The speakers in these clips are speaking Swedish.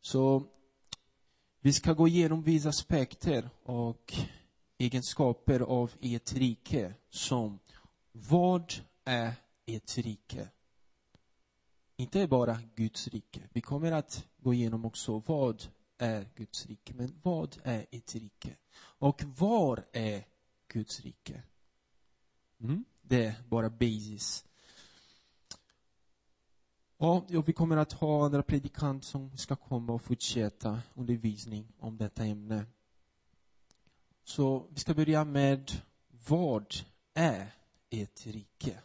Så vi ska gå igenom vissa aspekter och egenskaper av ett rike som vad är ett rike? Inte bara Guds rike. Vi kommer att gå igenom också vad är Guds rike, men vad är ett rike? Och var är Guds rike? Mm, det är bara basis. Ja, vi kommer att ha andra predikant som ska komma och fortsätta undervisning om detta ämne. Så vi ska börja med vad är ett rike?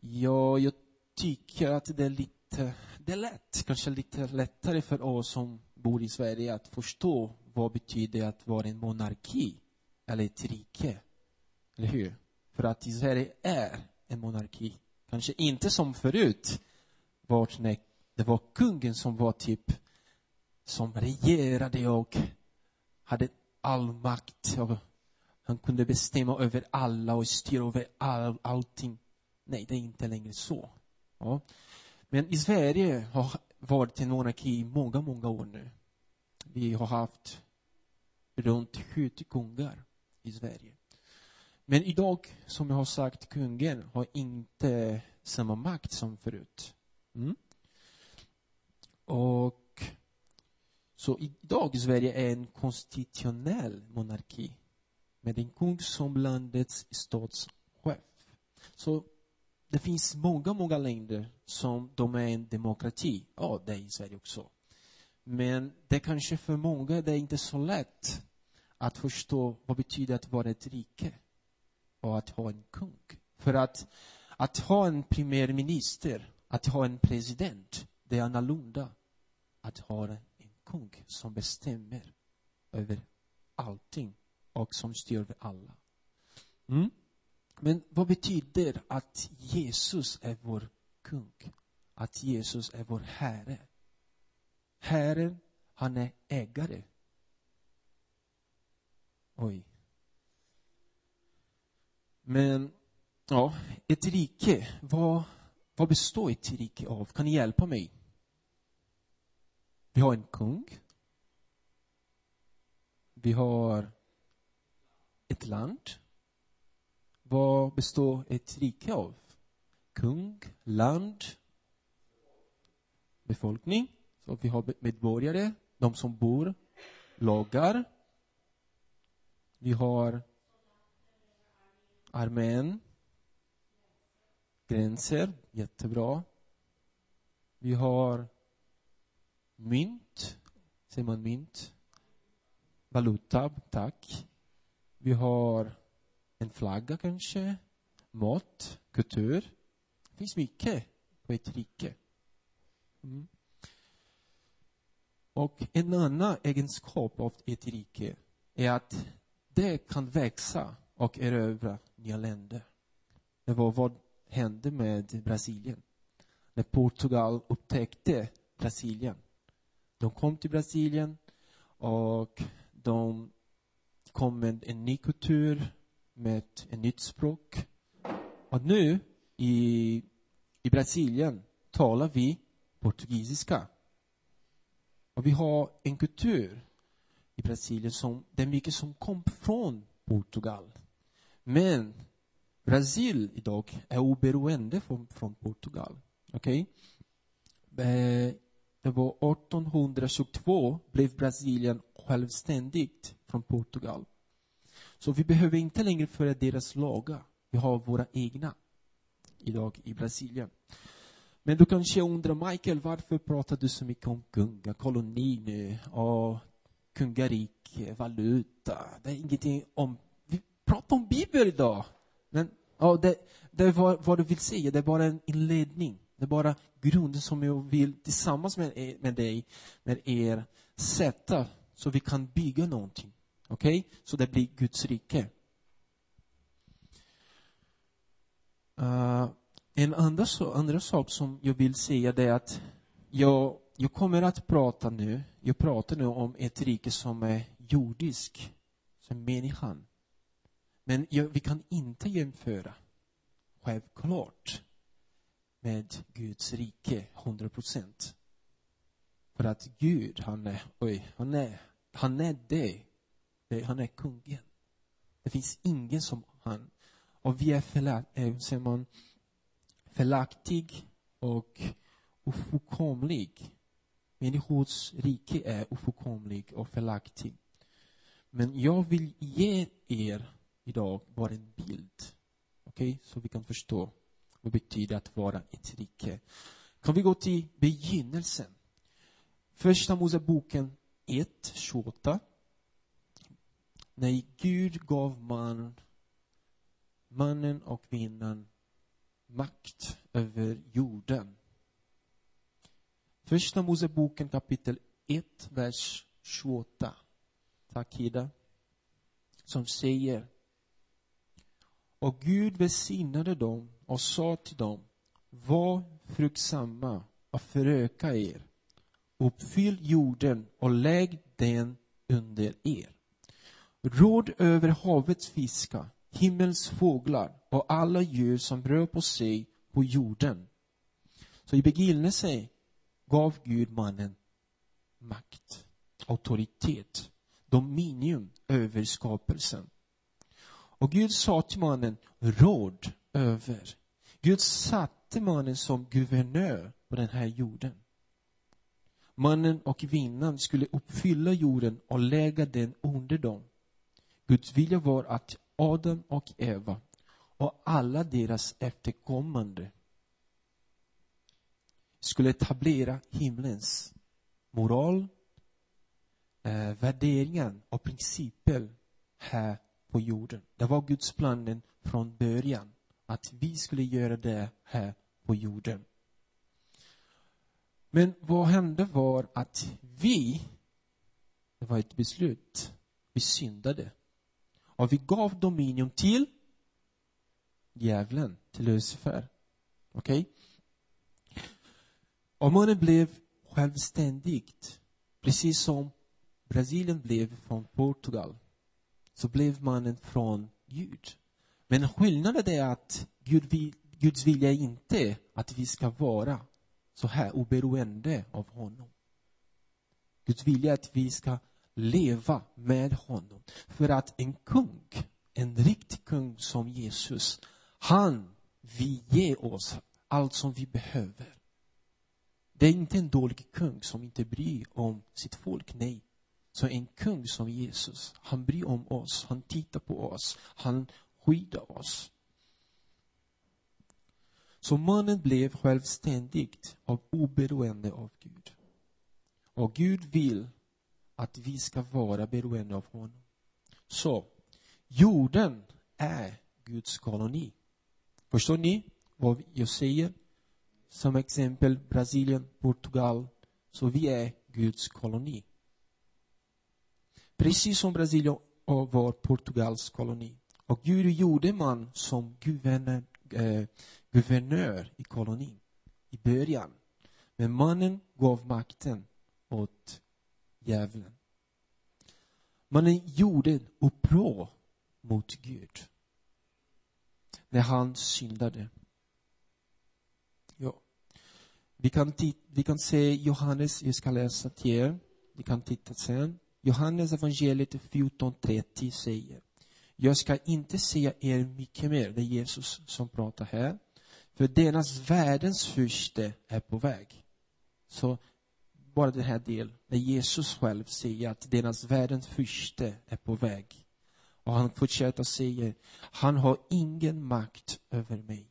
Ja, jag tycker att det är lite, det är lätt, kanske lite lättare för oss som bor i Sverige att förstå vad betyder att vara en monarki eller ett rike. Eller hur? För att i Sverige är en monarki. Kanske inte som förut, vart när det var kungen som var typ som regerade och hade all makt. Och han kunde bestämma över alla och styra över all, allting. Nej, det är inte längre så. Ja. Men i Sverige har varit en monarki i många, många år nu. Vi har haft runt 70 kungar i Sverige. Men idag, som jag har sagt, kungen har inte samma makt som förut. Mm. Och så idag Sverige är en konstitutionell monarki med en kung som landets statschef. Så det finns många, många länder som de är en demokrati. Ja, det är i Sverige också. Men det kanske för många det är inte så lätt att förstå vad betyder att vara ett rike och att ha en kung. För att, att ha en premiärminister, att ha en president, det är annorlunda att ha en kung som bestämmer över allting och som styr över alla. Mm. Men vad betyder att Jesus är vår kung? Att Jesus är vår Herre? Herren, han är ägare. Oj. Men, ja, ett rike, vad, vad består ett rike av? Kan ni hjälpa mig? Vi har en kung. Vi har ett land. Vad består ett rike av? Kung, land, befolkning. Så vi har medborgare, de som bor, lagar. Vi har armén, gränser, jättebra. Vi har mynt, säger man mynt? Valuta, tack. Vi har en flagga kanske, mat, kultur. Det finns mycket på ett rike. Mm. Och en annan egenskap av ett rike är att det kan växa och erövra nya länder. Det var vad hände med Brasilien. När Portugal upptäckte Brasilien. De kom till Brasilien och de kom med en ny kultur, med ett nytt språk. Och nu i, i Brasilien talar vi portugisiska. Och vi har en kultur i Brasilien som, det är mycket som kom från Portugal. Men Brasil idag är oberoende från, från Portugal. Okej? Okay? Eh, det var 1822 blev Brasilien självständigt från Portugal. Så vi behöver inte längre följa deras lagar. Vi har våra egna idag i Brasilien. Men du kanske undrar, Michael, varför pratar du så mycket om kungakoloni nu? Och kungarik valuta. Det är ingenting om... Prata om Bibeln idag. Men ja, det, det är vad, vad du vill säga, det är bara en inledning. Det är bara grunden som jag vill tillsammans med, med dig, med er, sätta så vi kan bygga någonting. Okej? Okay? Så det blir Guds rike. Uh, en andra, andra sak som jag vill säga det är att jag, jag kommer att prata nu, jag pratar nu om ett rike som är jordisk, som människan. Men vi kan inte jämföra, självklart, med Guds rike, 100 procent. För att Gud, han är, oj, han är, han är det. det han är kungen. Det finns ingen som han. Och vi är förlagt, eh, säger man, förlaktig och ofullkomlig. Människors rike är ofullkomlig och förlaktig. Men jag vill ge er idag bara en bild. Okej, okay? så vi kan förstå vad det betyder att vara ett rike. Kan vi gå till begynnelsen? Första Moseboken 1, 28. När Gud gav man, mannen och kvinnan makt över jorden. Första Moseboken kapitel 1, vers 28. Tack Ida. Som säger och Gud välsignade dem och sa till dem Var fruktsamma och föröka er. Uppfyll jorden och lägg den under er. Råd över havets fiskar, himmels fåglar och alla djur som rör på sig på jorden. Så i begynnelsen gav Gud mannen makt, auktoritet, dominium över skapelsen. Och Gud sa till mannen, råd över. Gud satte mannen som guvernör på den här jorden. Mannen och kvinnan skulle uppfylla jorden och lägga den under dem. Guds vilja var att Adam och Eva och alla deras efterkommande skulle etablera himlens moral, eh, värderingar och principer här på jorden. Det var Guds planen från början, att vi skulle göra det här på jorden. Men vad hände var att vi, det var ett beslut, vi syndade. Och vi gav dominium till djävulen, till Lucifer. Okej? Okay? Och mannen blev självständigt, precis som Brasilien blev från Portugal, så blev mannen från Gud. Men skillnaden är att Gud, Guds vilja är inte att vi ska vara så här oberoende av honom. Guds vilja är att vi ska leva med honom. För att en kung, en riktig kung som Jesus, han vill ge oss allt som vi behöver. Det är inte en dålig kung som inte bryr om sitt folk, nej. Så en kung som Jesus, han bryr om oss, han tittar på oss, han skyddar oss. Så mannen blev självständigt och oberoende av Gud. Och Gud vill att vi ska vara beroende av honom. Så, jorden är Guds koloni. Förstår ni vad jag säger? Som exempel Brasilien, Portugal. Så vi är Guds koloni. Precis som Brasilien var Portugals koloni. Och Gud gjorde man som guvernör, eh, guvernör i kolonin i början. Men mannen gav makten åt djävulen. Mannen gjorde uppror mot Gud när han syndade. Ja. Vi kan, vi kan se Johannes, jag ska läsa till er. Ni kan titta sen. Johannes evangeliet 14.30 säger Jag ska inte säga er mycket mer, det är Jesus som pratar här. För deras världens fyrste är på väg. Så bara den här delen, när Jesus själv säger att deras världens fyrste är på väg. Och han fortsätter säga, han har ingen makt över mig.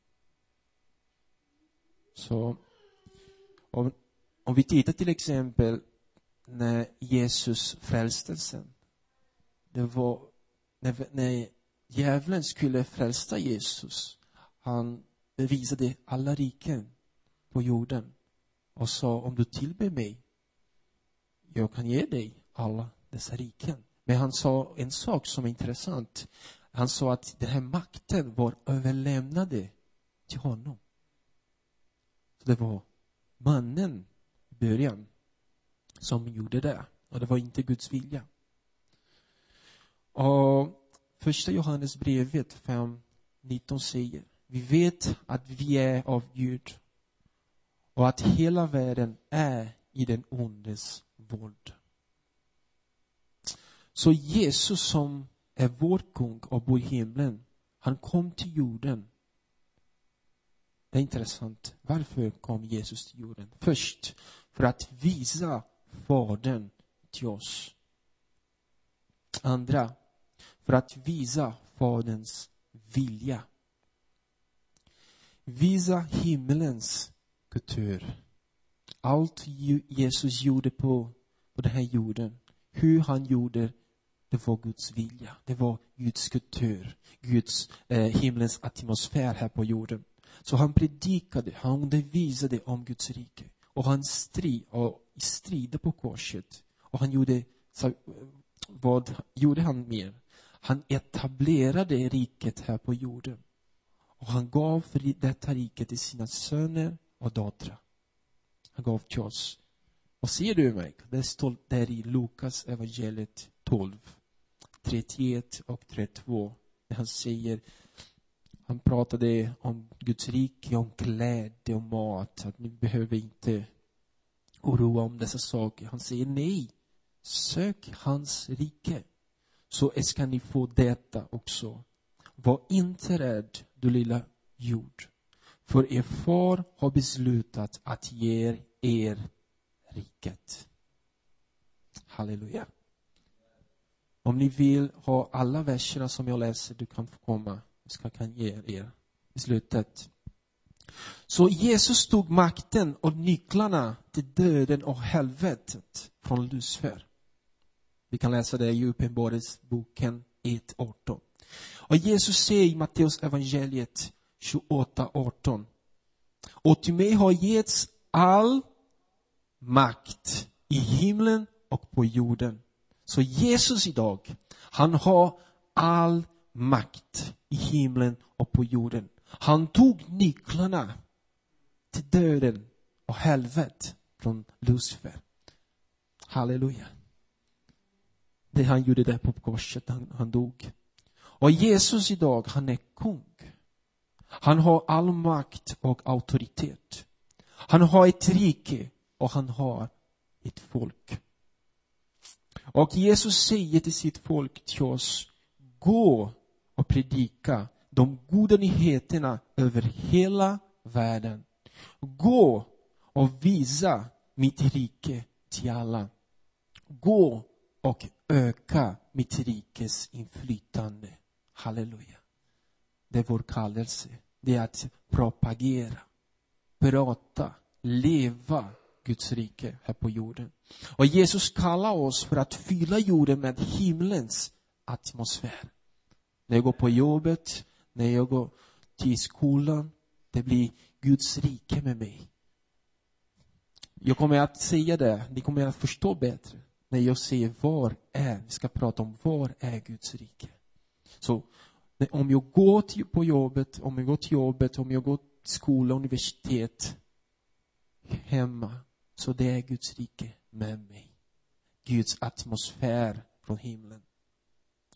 Så, om, om vi tittar till exempel när Jesus frälstelsen. Det var när, när djävulen skulle frälsa Jesus. Han bevisade alla riken på jorden och sa om du tillber mig, jag kan ge dig alla dessa riken. Men han sa en sak som är intressant. Han sa att den här makten var överlämnade till honom. Så det var mannen i början som gjorde det. Och det var inte Guds vilja. Och första Johannes brevet 5, 19 säger vi vet att vi är av Gud och att hela världen är i den ondes våld. Så Jesus som är vår kung och bor i himlen, han kom till jorden. Det är intressant. Varför kom Jesus till jorden? Först, för att visa Fadern till oss. Andra, för att visa Faderns vilja. Visa himmelens kultur. Allt Jesus gjorde på, på den här jorden, hur han gjorde, det var Guds vilja. Det var Guds kultur, Guds, eh, himlens atmosfär här på jorden. Så han predikade, han undervisade om Guds rike. Och han strid, och strider på korset. Och han gjorde, eh, vad gjorde han mer? Han etablerade riket här på jorden. Och han gav detta rike till sina söner och döttrar. Han gav till oss. Och ser du mig? Det står där i Lukas evangeliet 12, 31 och 32. När han säger, han pratade om Guds rike, om kläder och mat. Att ni behöver inte oroa om dessa saker. Han säger nej. Sök hans rike. Så ska ni få detta också. Var inte rädd, du lilla jord. För er far har beslutat att ge er riket. Halleluja. Om ni vill ha alla verserna som jag läser, du kan få komma. Jag ska kan ge er i slutet. Så Jesus tog makten och nycklarna till döden och helvetet från Lucifer. Vi kan läsa det i Uppenbarelseboken 1.18. Och Jesus säger i Matteus evangeliet 28.18. Och till mig har getts all makt i himlen och på jorden. Så Jesus idag, han har all makt i himlen och på jorden. Han tog nycklarna till döden och helvetet från Lucifer. Halleluja. Det han gjorde där på korset, han, han dog. Och Jesus idag, han är kung. Han har all makt och auktoritet. Han har ett rike och han har ett folk. Och Jesus säger till sitt folk, till oss, gå och predika de goda nyheterna över hela världen. Gå och visa mitt rike till alla. Gå och öka mitt rikes inflytande. Halleluja. Det är vår kallelse. Det är att propagera, prata, leva Guds rike här på jorden. Och Jesus kallar oss för att fylla jorden med himlens atmosfär. När jag går på jobbet, när jag går till skolan, det blir Guds rike med mig. Jag kommer att säga det, ni kommer att förstå bättre när jag säger var är, vi ska prata om var är Guds rike. Så om jag går till, på jobbet, om jag går till jobbet, om jag går till skola, universitet, hemma, så det är Guds rike med mig. Guds atmosfär från himlen.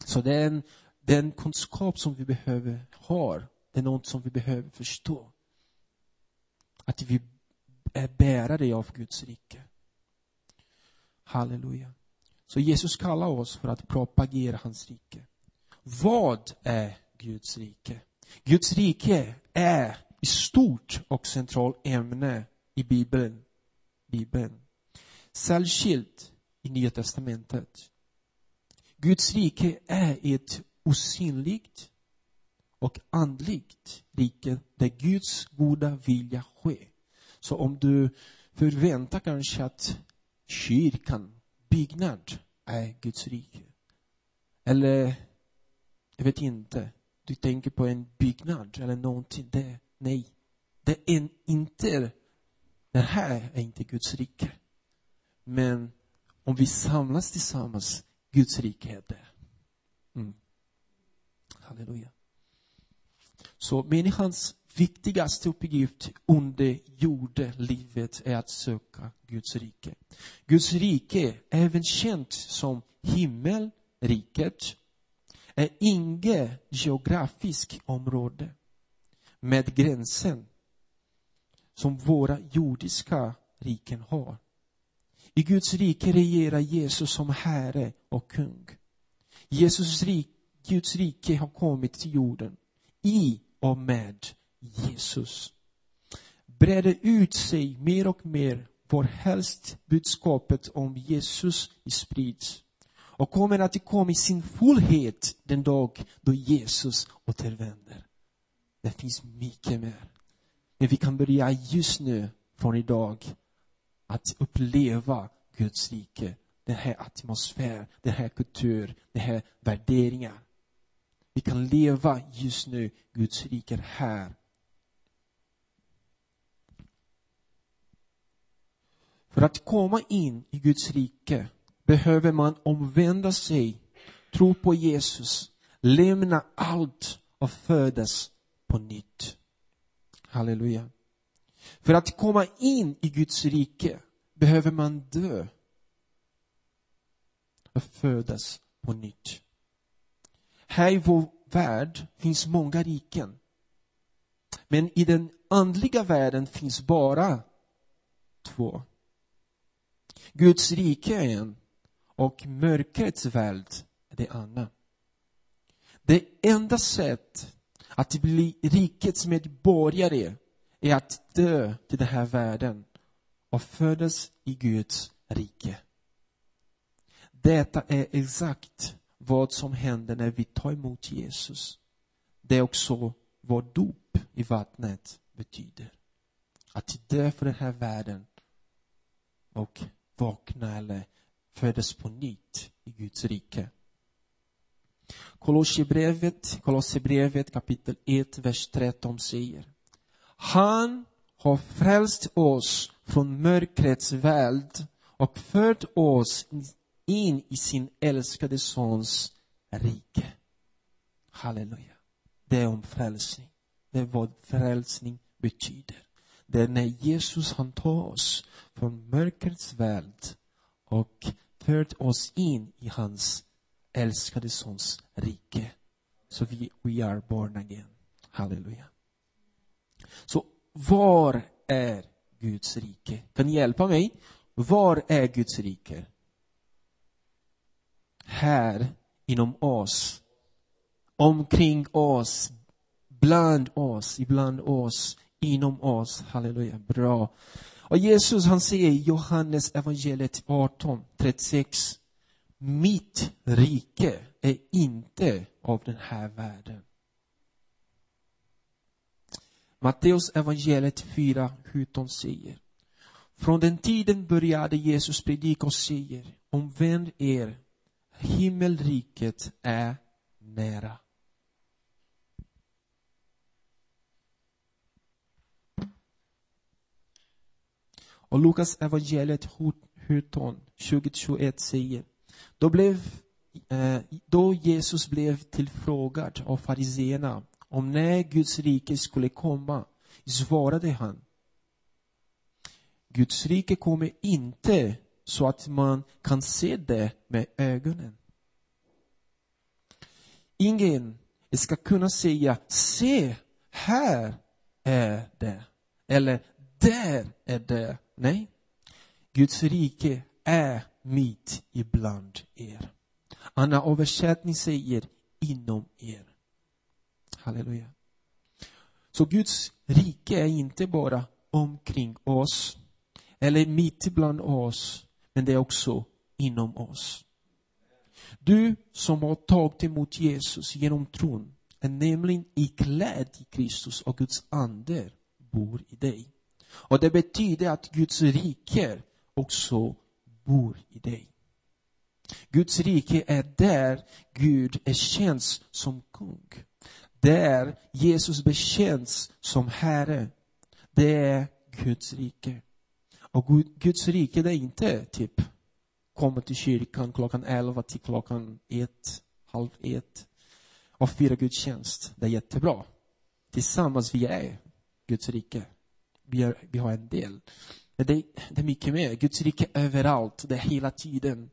Så det är en, den kunskap som vi behöver ha. Det är något som vi behöver förstå. Att vi är bärare av Guds rike. Halleluja. Så Jesus kallar oss för att propagera hans rike. Vad är Guds rike? Guds rike är ett stort och centralt ämne i Bibeln. Bibeln. Särskilt i Nya Testamentet. Guds rike är ett osynligt och andligt rike där Guds goda vilja sker. Så om du förväntar kanske att kyrkan, byggnad, är Guds rike. Eller, jag vet inte, du tänker på en byggnad eller någonting. Det, nej, det är inte, det här är inte Guds rike. Men om vi samlas tillsammans, Guds rike är det. Mm. Halleluja. Så människans viktigaste uppgift under jordelivet är att söka Guds rike. Guds rike, även känt som himmelriket, är inget geografiskt område med gränsen som våra jordiska riken har. I Guds rike regerar Jesus som Herre och kung. Jesus rike Guds rike har kommit till jorden i och med Jesus. Breder ut sig mer och mer var helst budskapet om Jesus sprids och kommer att komma i sin fullhet den dag då Jesus återvänder. Det finns mycket mer. Men vi kan börja just nu, från idag, att uppleva Guds rike. Den här atmosfären, den här kulturen, den här värderingar. Vi kan leva just nu Guds rike här. För att komma in i Guds rike behöver man omvända sig, tro på Jesus, lämna allt och födas på nytt. Halleluja. För att komma in i Guds rike behöver man dö och födas på nytt. Här i vår värld finns många riken. Men i den andliga världen finns bara två. Guds rike är en och mörkrets värld är det andra. Det enda sätt att bli rikets medborgare är att dö till den här världen och födas i Guds rike. Detta är exakt vad som händer när vi tar emot Jesus. Det är också vad dop i vattnet betyder. Att dö för den här världen och vakna eller födas på nytt i Guds rike. Kolosserbrevet, Kolosserbrevet kapitel 1, vers 13 säger Han har frälst oss från mörkrets värld och fört oss in i sin älskade sons rike. Halleluja. Det är om frälsning. Det är vad frälsning betyder. Det är när Jesus han tar oss från mörkrets värld och för oss in i hans älskade sons rike. Så vi we are born again. Halleluja. Så var är Guds rike? Kan ni hjälpa mig? Var är Guds rike? Här, inom oss. Omkring oss. Bland oss, ibland oss, inom oss. Halleluja, bra. Och Jesus han säger i Johannes evangeliet 18, 36. Mitt rike är inte av den här världen. Matteus evangeliet 4, 17 säger. Från den tiden började Jesus predika och säger, omvänd er, himmelriket är nära. Och Lukas evangeliet 17, 20-21 säger, då, blev, eh, då Jesus blev tillfrågad av fariseerna om när Guds rike skulle komma, svarade han, Guds rike kommer inte så att man kan se det med ögonen. Ingen ska kunna säga, se, här är det. Eller, där är det. Nej. Guds rike är mitt ibland er. Anna översättning säger inom er. Halleluja. Så Guds rike är inte bara omkring oss eller mitt ibland oss, men det är också inom oss. Du som har tagit emot Jesus genom tron är nämligen iklädd i Kristus och Guds ande bor i dig. Och det betyder att Guds rike också bor i dig. Guds rike är där Gud är känd som kung. Där Jesus bekänns som Herre. Det är Guds rike. Och Guds rike det är inte typ komma till kyrkan klockan elva till klockan ett, halv ett och fira gudstjänst. Det är jättebra. Tillsammans vi är Guds rike. Vi, är, vi har en del. Men det, det är mycket mer. Guds rike är överallt. Det är hela tiden.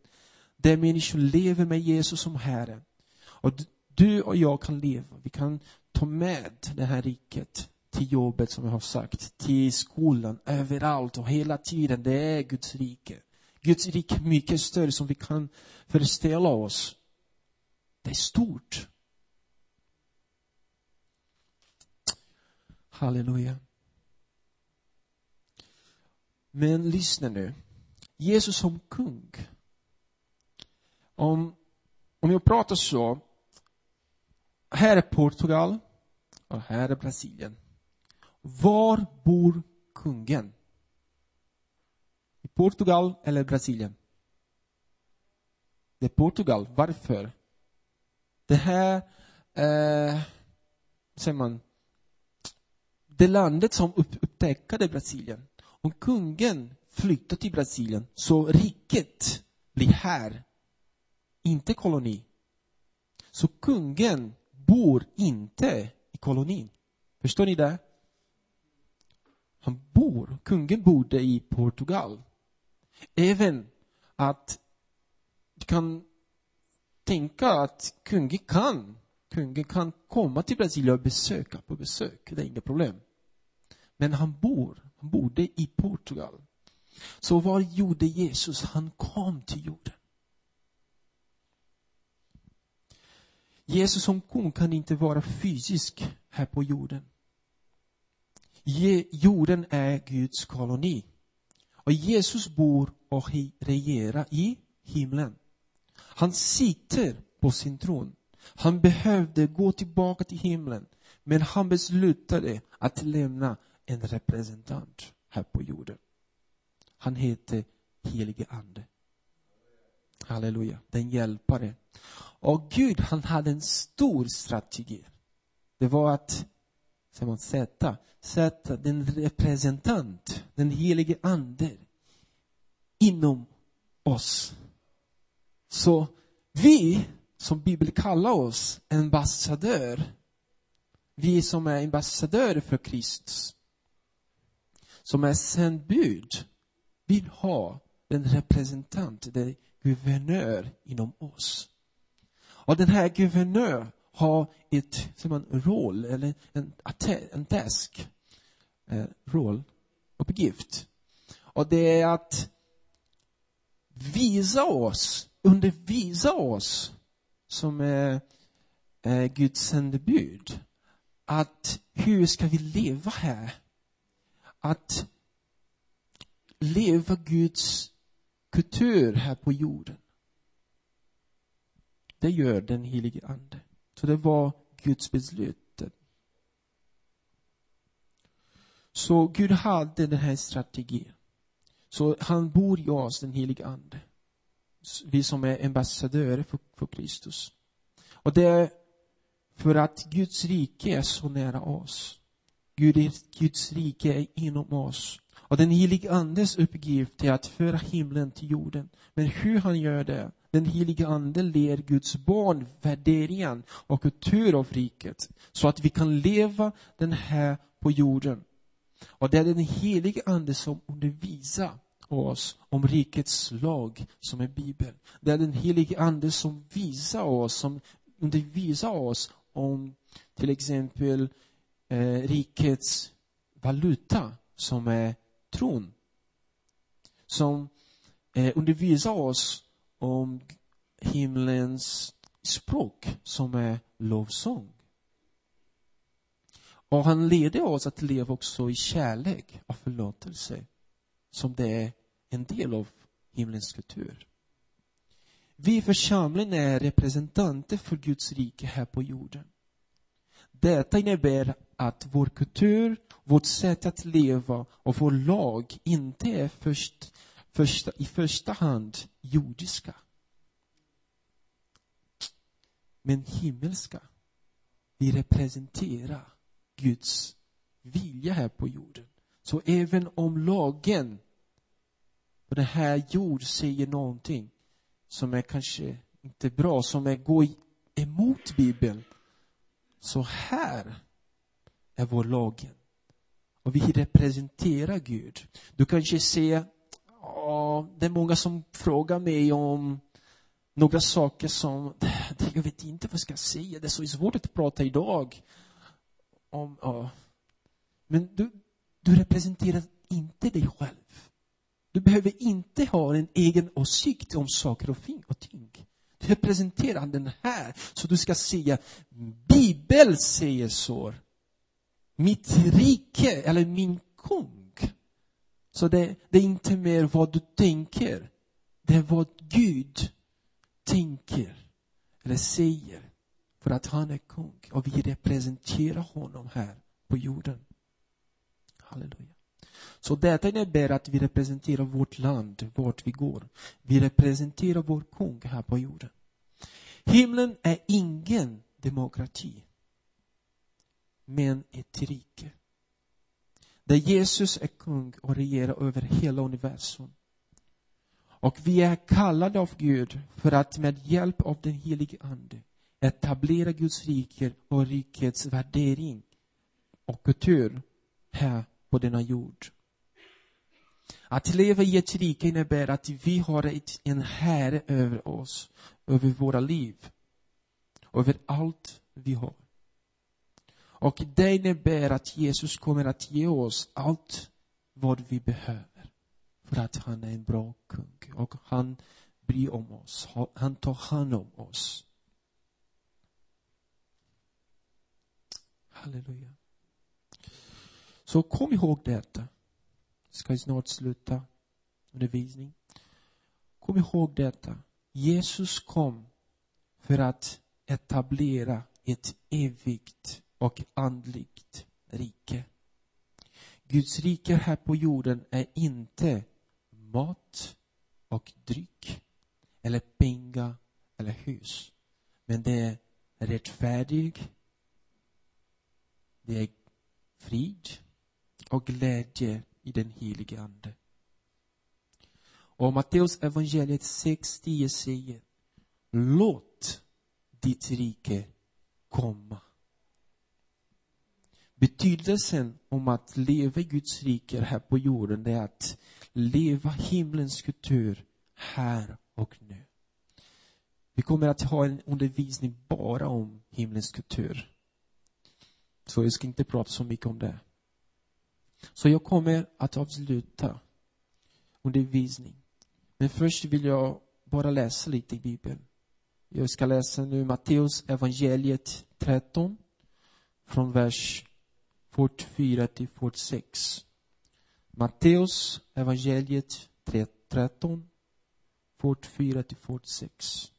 Där människor lever med Jesus som Herre. Och du och jag kan leva. Vi kan ta med det här riket till jobbet som jag har sagt, till skolan, överallt och hela tiden. Det är Guds rike. Guds rike är mycket större som vi kan föreställa oss. Det är stort. Halleluja. Men lyssna nu. Jesus som kung. Om, om jag pratar så. Här är Portugal och här är Brasilien. Var bor kungen? I Portugal eller Brasilien? Det är Portugal. Varför? Det här, eh, säger man, det landet som upptäckte Brasilien. Om kungen flyttar till Brasilien, så riket blir här, inte koloni. Så kungen bor inte i kolonin. Förstår ni det? Han bor, kungen bodde i Portugal. Även att du kan tänka att kungen kan, kungen kan komma till Brasilien och besöka på besök, det är inga problem. Men han bor, han bodde i Portugal. Så vad gjorde Jesus? Han kom till jorden. Jesus som kung kan inte vara fysisk här på jorden. Jorden är Guds koloni. Och Jesus bor och regerar i himlen. Han sitter på sin tron. Han behövde gå tillbaka till himlen, men han beslutade att lämna en representant här på jorden. Han heter helige ande. Halleluja, den hjälpare. Och Gud, han hade en stor strategi. Det var att, säger man, sätta, sätta den representant, den helige ande, inom oss. Så vi, som Bibeln kallar oss, ambassadör, vi som är ambassadörer för Kristus, som är sändbud, vill ha den representant, den guvernör inom oss. Och den här guvernör ha ett, säger man, roll, eller en, en task, eh, roll, uppgift. Och det är att visa oss, undervisa oss, som är, är Guds sändebud, att hur ska vi leva här? Att leva Guds kultur här på jorden. Det gör den helige Ande. Så det var Guds beslut. Så Gud hade den här strategin. Så han bor i oss, den helige Ande. Vi som är ambassadörer för, för Kristus. Och det är för att Guds rike är så nära oss. Gud, Guds rike är inom oss. Och den helige Andes uppgift är att föra himlen till jorden. Men hur han gör det? Den helige Ande ger Guds barn värderingen och kultur av riket. Så att vi kan leva den här på jorden. Och det är den helige Ande som undervisar oss om rikets lag som är Bibeln. Det är den helige Ande som visar oss, som undervisar oss om till exempel eh, rikets valuta som är tron. Som eh, undervisar oss om himlens språk som är lovsång. Och han leder oss att leva också i kärlek och förlåtelse som det är en del av himlens kultur. Vi i församlingen är representanter för Guds rike här på jorden. Detta innebär att vår kultur, vårt sätt att leva och vår lag inte är först, första, i första hand jordiska. Men himmelska. Vi representerar Guds vilja här på jorden. Så även om lagen på den här jorden säger någonting som är kanske inte bra, som är går emot Bibeln, så här är vår lagen. Och vi representerar Gud. Du kanske ser, ja, det är många som frågar mig om några saker som, jag vet inte vad jag ska säga, det är så svårt att prata idag. Om, ja. Men du, du representerar inte dig själv. Du behöver inte ha en egen åsikt om saker och ting. Du representerar den här, så du ska säga Bibeln säger så. Mitt rike, eller min kung. Så det, det är inte mer vad du tänker. Det är vad Gud tänker eller säger. För att han är kung och vi representerar honom här på jorden. Halleluja. Så detta innebär att vi representerar vårt land, vart vi går. Vi representerar vår kung här på jorden. Himlen är ingen demokrati, men ett rike. Där Jesus är kung och regerar över hela universum. Och vi är kallade av Gud för att med hjälp av den helige Ande etablera Guds rike och rikets värdering och kultur här på denna jord. Att leva i ett rike innebär att vi har ett, en herre över oss, över våra liv, över allt vi har. Och det innebär att Jesus kommer att ge oss allt vad vi behöver. För att han är en bra kung och han bryr om oss. Han tar hand om oss. Halleluja. Så kom ihåg detta. Ska jag snart sluta undervisning. Kom ihåg detta. Jesus kom för att etablera ett evigt och andligt rike. Guds rike här på jorden är inte mat och dryck eller pengar eller hus. Men det är rättfärdig, det är frid och glädje i den helige Ande. Och Matteus evangeliet 6.10 säger Låt ditt rike komma. Betydelsen om att leva i Guds rike här på jorden, det är att leva himlens kultur här och nu. Vi kommer att ha en undervisning bara om himlens kultur. Så jag ska inte prata så mycket om det. Så jag kommer att avsluta undervisning. Men först vill jag bara läsa lite i Bibeln. Jag ska läsa nu Matteus evangeliet 13 från vers 44 till 46. Matteus evangeliet 13 44 till 46.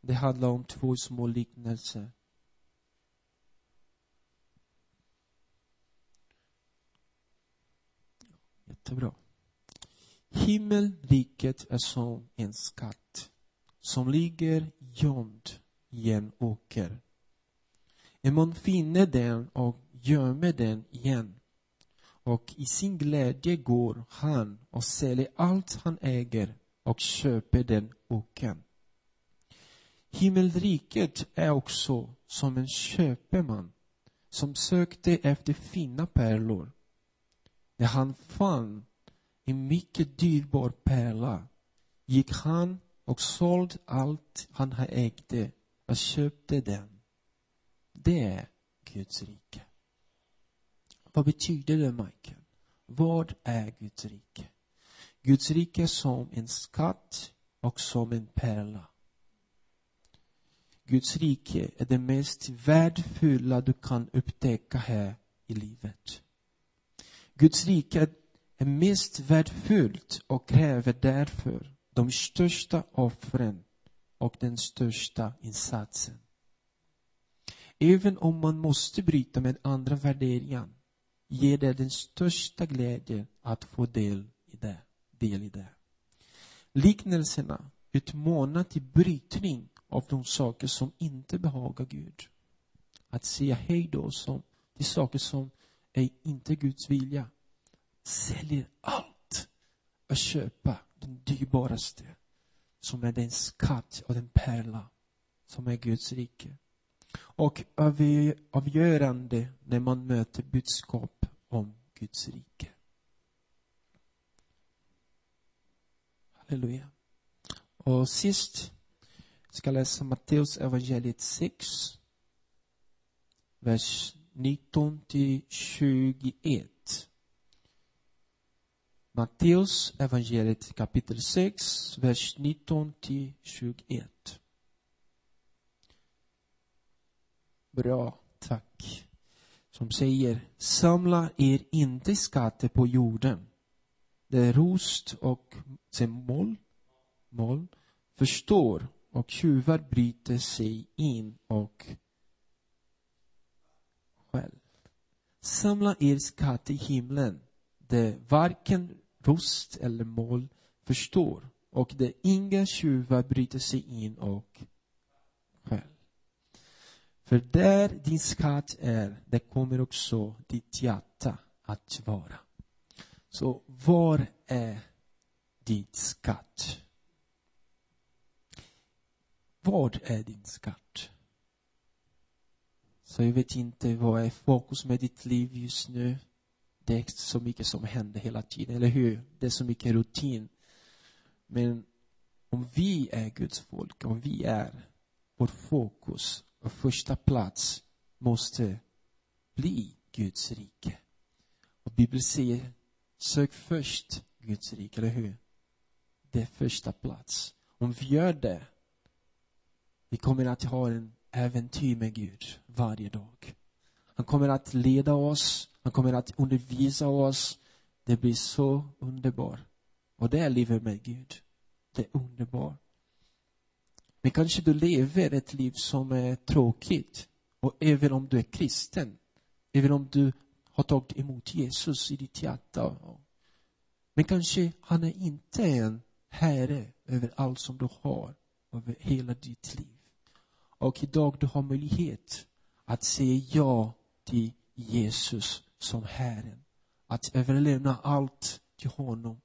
Det handlar om två små liknelser. Jättebra. Himmelriket är som en skatt som ligger gömd i en åker. En man finner den och gömmer den igen. Och i sin glädje går han och säljer allt han äger och köper den åkern. Himmelriket är också som en köpeman som sökte efter fina pärlor. När han fann en mycket dyrbar pärla gick han och sålde allt han ägde och köpte den. Det är Guds rike. Vad betyder det, Michael? Vad är Guds rike? Guds rike är som en skatt och som en pärla. Guds rike är det mest värdefulla du kan upptäcka här i livet. Guds rike är mest värdefullt och kräver därför de största offren och den största insatsen. Även om man måste bryta med andra värderingar ger det den största glädjen att få del i det. Del i det. Liknelserna utmanar till brytning av de saker som inte behagar Gud. Att säga hej då som, till saker som är inte Guds vilja. Säljer allt och köpa den dyrbaraste som är den skatt och den pärla som är Guds rike. Och avgörande när man möter budskap om Guds rike. Halleluja. Och sist ska läsa Matteus evangeliet 6, vers 19 till 21. Matteus evangeliet kapitel 6, vers 19 till 21. Bra, tack. Som säger, samla er inte skatter på jorden. Där rost och sen moll, moll, förstår och tjuvar bryter sig in och själv. Samla er skatt i himlen, där varken rost eller moll förstår och där inga tjuvar bryter sig in och själv. För där din skatt är, där kommer också ditt hjärta att vara. Så var är din skatt? Vad är din skatt? Så jag vet inte vad är fokus med ditt liv just nu. Det är så mycket som händer hela tiden, eller hur? Det är så mycket rutin. Men om vi är Guds folk, om vi är vårt fokus på första plats måste bli Guds rike. Och Bibeln säger, sök först Guds rike, eller hur? Det är första plats. Om vi gör det, vi kommer att ha en äventyr med Gud varje dag. Han kommer att leda oss, han kommer att undervisa oss. Det blir så underbart. Och det är livet med Gud. Det är underbart. Men kanske du lever ett liv som är tråkigt. Och även om du är kristen, även om du har tagit emot Jesus i ditt hjärta. Men kanske han är inte en herre över allt som du har, över hela ditt liv. Och idag du har möjlighet att säga ja till Jesus som Herren. Att överlämna allt till honom,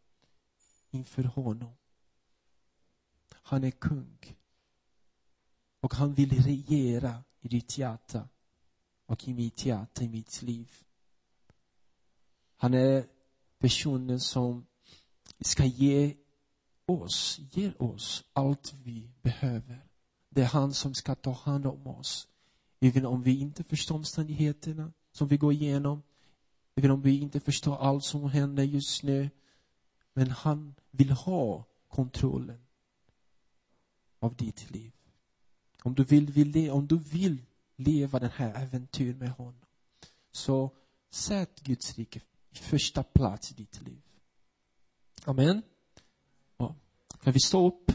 inför honom. Han är kung. Och han vill regera i ditt hjärta och i mitt hjärta, i mitt liv. Han är personen som ska ge oss, ge oss allt vi behöver. Det är han som ska ta hand om oss. Även om vi inte förstår omständigheterna som vi går igenom. Även om vi inte förstår allt som händer just nu. Men han vill ha kontrollen av ditt liv. Om du vill, vill, om du vill leva den här äventyret med honom. Så sätt Guds rike i första plats i ditt liv. Amen. Ja. Kan vi stå upp?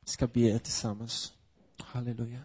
Vi ska be tillsammans. Halleluja.